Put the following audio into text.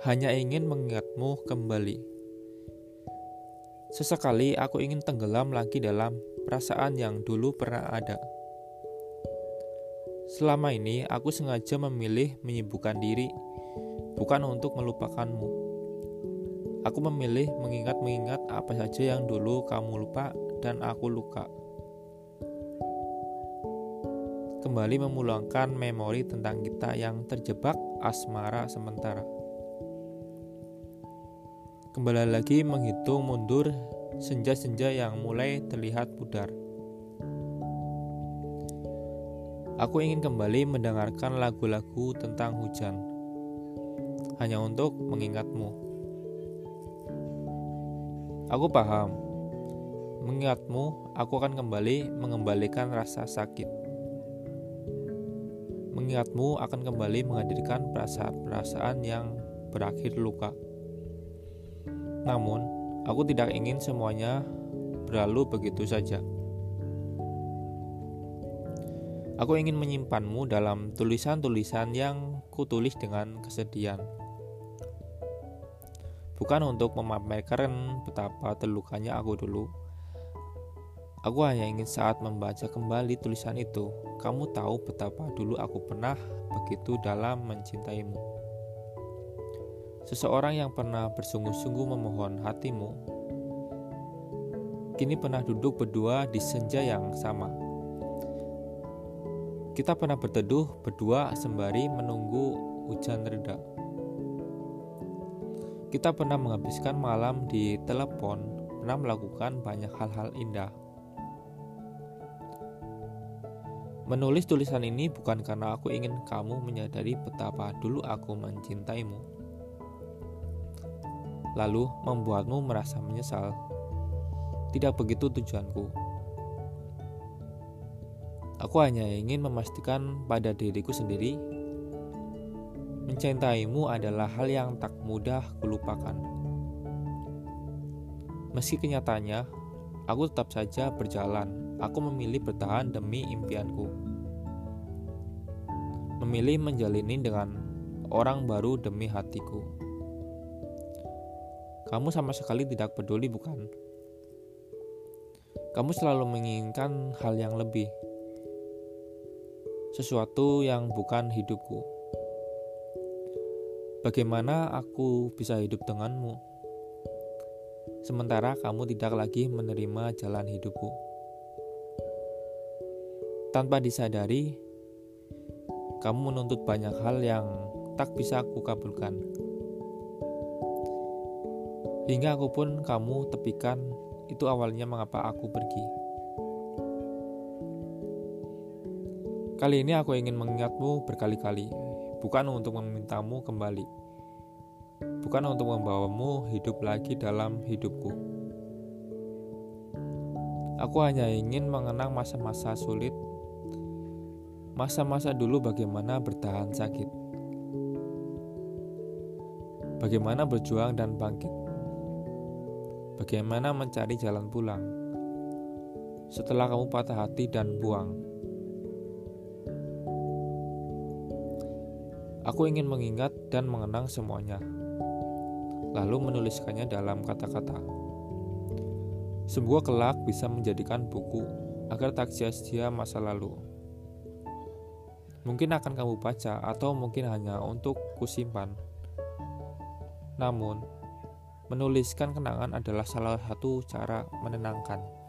hanya ingin mengingatmu kembali. Sesekali aku ingin tenggelam lagi dalam perasaan yang dulu pernah ada. Selama ini aku sengaja memilih menyibukkan diri, bukan untuk melupakanmu. Aku memilih mengingat-mengingat apa saja yang dulu kamu lupa dan aku luka. Kembali memulangkan memori tentang kita yang terjebak asmara sementara. Kembali lagi menghitung mundur senja-senja yang mulai terlihat pudar. Aku ingin kembali mendengarkan lagu-lagu tentang hujan, hanya untuk mengingatmu. Aku paham, mengingatmu, aku akan kembali mengembalikan rasa sakit. Mengingatmu akan kembali menghadirkan perasaan-perasaan yang berakhir luka. Namun, aku tidak ingin semuanya berlalu begitu saja. Aku ingin menyimpanmu dalam tulisan-tulisan yang kutulis dengan kesedihan. Bukan untuk memamerkan betapa terlukanya aku dulu. Aku hanya ingin saat membaca kembali tulisan itu, kamu tahu betapa dulu aku pernah begitu dalam mencintaimu. Seseorang yang pernah bersungguh-sungguh memohon hatimu, kini pernah duduk berdua di senja yang sama. Kita pernah berteduh berdua sembari menunggu hujan reda. Kita pernah menghabiskan malam di telepon, pernah melakukan banyak hal-hal indah. Menulis tulisan ini bukan karena aku ingin kamu menyadari betapa dulu aku mencintaimu lalu membuatmu merasa menyesal. Tidak begitu tujuanku. Aku hanya ingin memastikan pada diriku sendiri, mencintaimu adalah hal yang tak mudah kulupakan. Meski kenyataannya, aku tetap saja berjalan. Aku memilih bertahan demi impianku. Memilih menjalani dengan orang baru demi hatiku. Kamu sama sekali tidak peduli, bukan? Kamu selalu menginginkan hal yang lebih, sesuatu yang bukan hidupku. Bagaimana aku bisa hidup denganmu? Sementara kamu tidak lagi menerima jalan hidupku. Tanpa disadari, kamu menuntut banyak hal yang tak bisa aku kabulkan. Hingga aku pun kamu tepikan itu awalnya mengapa aku pergi. Kali ini aku ingin mengingatmu berkali-kali, bukan untuk memintamu kembali, bukan untuk membawamu hidup lagi dalam hidupku. Aku hanya ingin mengenang masa-masa sulit, masa-masa dulu bagaimana bertahan sakit, bagaimana berjuang dan bangkit Bagaimana mencari jalan pulang setelah kamu patah hati dan buang? Aku ingin mengingat dan mengenang semuanya, lalu menuliskannya dalam kata-kata. Sebuah kelak bisa menjadikan buku agar tak sia-sia masa lalu. Mungkin akan kamu baca, atau mungkin hanya untuk kusimpan. Namun, Menuliskan kenangan adalah salah satu cara menenangkan.